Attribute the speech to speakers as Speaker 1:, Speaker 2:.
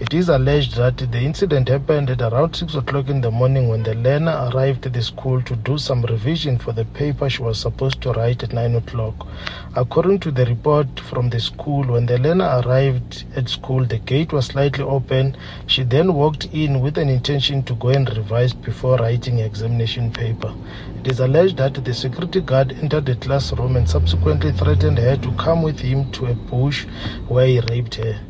Speaker 1: It is alleged that the incident happened at around 6 o'clock in the morning when the learner arrived at the school to do some revision for the paper she was supposed to write at 9 o'clock. According to the report from the school, when the learner arrived at school, the gate was slightly open. She then walked in with an intention to go and revise before writing examination paper. It is alleged that the security guard entered the classroom and subsequently threatened her to come with him to a bush where he raped her.